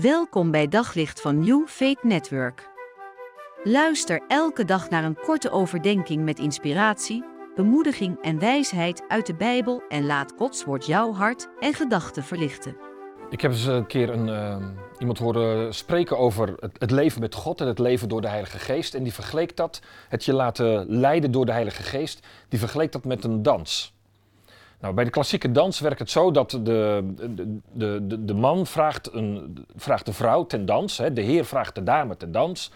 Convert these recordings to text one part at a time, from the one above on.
Welkom bij Daglicht van New Faith Network. Luister elke dag naar een korte overdenking met inspiratie, bemoediging en wijsheid uit de Bijbel en laat Gods woord jouw hart en gedachten verlichten. Ik heb eens een keer een, uh, iemand horen spreken over het, het, leven met God en het leven door de Heilige Geest. En die vergeleek dat, het je laten leiden door de Heilige Geest, die vergeleek dat met een dans. Nou, bij de klassieke dans werkt het zo dat de, de, de, de man vraagt, een, vraagt de vrouw ten dans, hè, de heer vraagt de dame ten dans.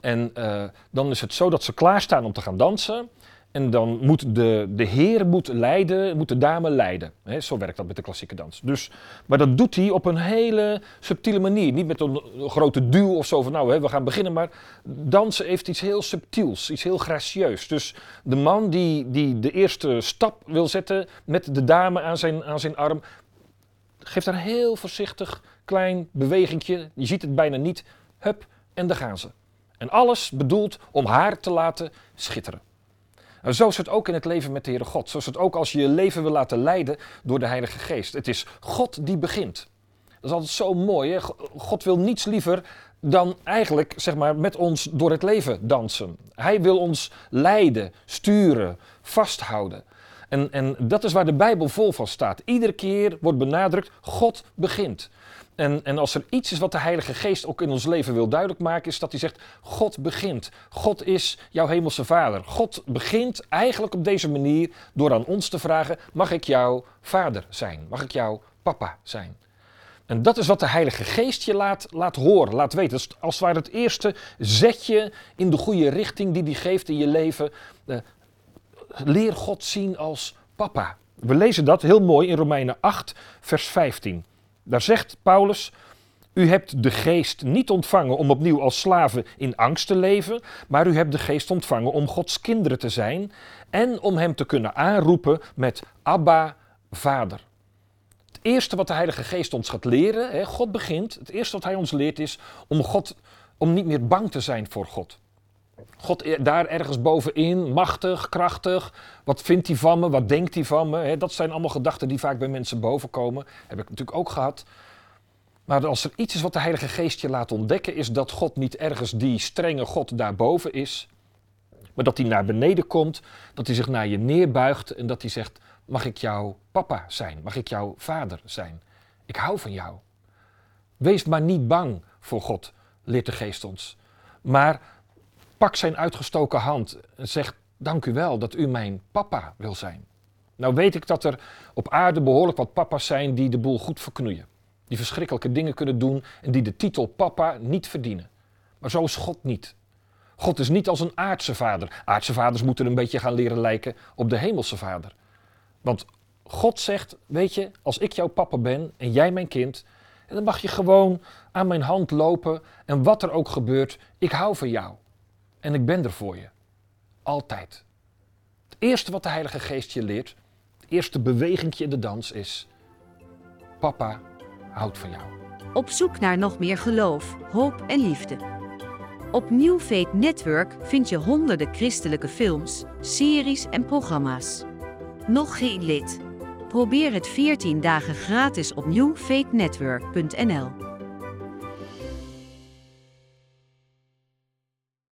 En uh, dan is het zo dat ze klaarstaan om te gaan dansen. En dan moet de, de heer moet leiden, moet de dame leiden. Zo werkt dat met de klassieke dans. Dus, maar dat doet hij op een hele subtiele manier. Niet met een, grote duw of zo van nou, we gaan beginnen. Maar dansen heeft iets heel subtiels, iets heel gracieus. Dus de man die, die de eerste stap wil zetten met de dame aan zijn, aan zijn arm, geeft daar heel voorzichtig klein bewegingje. Je ziet het bijna niet. Hup, en daar gaan ze. En alles bedoeld om haar te laten schitteren. Nou, zo is het ook in het leven met de Heere God. Zo is het ook als je je leven wil laten leiden door de Heilige Geest. Het is God die begint. Dat is altijd zo mooi. Hè? God wil niets liever dan eigenlijk zeg maar, met ons door het leven dansen. Hij wil ons leiden, sturen, vasthouden. En, en dat is waar de Bijbel vol van staat. Iedere keer wordt benadrukt, God begint. En, en als er iets is wat de Heilige Geest ook in ons leven wil duidelijk maken, is dat hij zegt: God begint. God is jouw hemelse Vader. God begint eigenlijk op deze manier door aan ons te vragen: Mag ik jouw vader zijn? Mag ik jouw papa zijn? En dat is wat de Heilige Geest je laat, laat horen, laat weten. Is als het ware het eerste zetje in de goede richting die hij geeft in je leven. Uh, leer God zien als papa. We lezen dat heel mooi in Romeinen 8, vers 15. Daar zegt Paulus: U hebt de geest niet ontvangen om opnieuw als slaven in angst te leven, maar u hebt de geest ontvangen om Gods kinderen te zijn en om Hem te kunnen aanroepen met Abba, Vader. Het eerste wat de Heilige Geest ons gaat leren, hè, God begint, het eerste wat Hij ons leert is om, God, om niet meer bang te zijn voor God. God daar ergens bovenin, machtig, krachtig. Wat vindt hij van me? Wat denkt hij van me? dat zijn allemaal gedachten die vaak bij mensen bovenkomen. Heb ik natuurlijk ook gehad. Maar als er iets is wat de Heilige Geest je laat ontdekken, is dat God niet ergens die strenge God daarboven is. Maar dat hij naar beneden komt, dat hij zich naar je neerbuigt en dat hij zegt: Mag ik jouw papa zijn? Mag ik jouw vader zijn? Ik hou van jou. Wees maar niet bang voor God, leert de Geest ons. Maar pak zijn uitgestoken hand en zegt: Dank u wel dat u mijn papa wil zijn. Nou weet ik dat er op aarde behoorlijk wat papa's zijn die de boel goed verknoeien. Die verschrikkelijke dingen kunnen doen en die de titel papa niet verdienen. Maar zo is God niet. God is niet als een aardse vader. Aardse vaders moeten een beetje gaan leren lijken op de hemelse vader. Want God zegt, weet je, als ik jouw papa ben en jij mijn kind, dan mag je gewoon aan mijn hand lopen en wat er ook gebeurt, ik hou van jou. En ik ben er voor je. Altijd. Het eerste wat de Heilige Geest je leert, het eerste bewegingje in de dans is: Papa houdt van jou. Op zoek naar nog meer geloof, hoop en liefde. Op New Faith Network vind je honderden christelijke films, series en programma's. Nog geen lid? Probeer het 14 dagen gratis op newfaithnetwork.nl.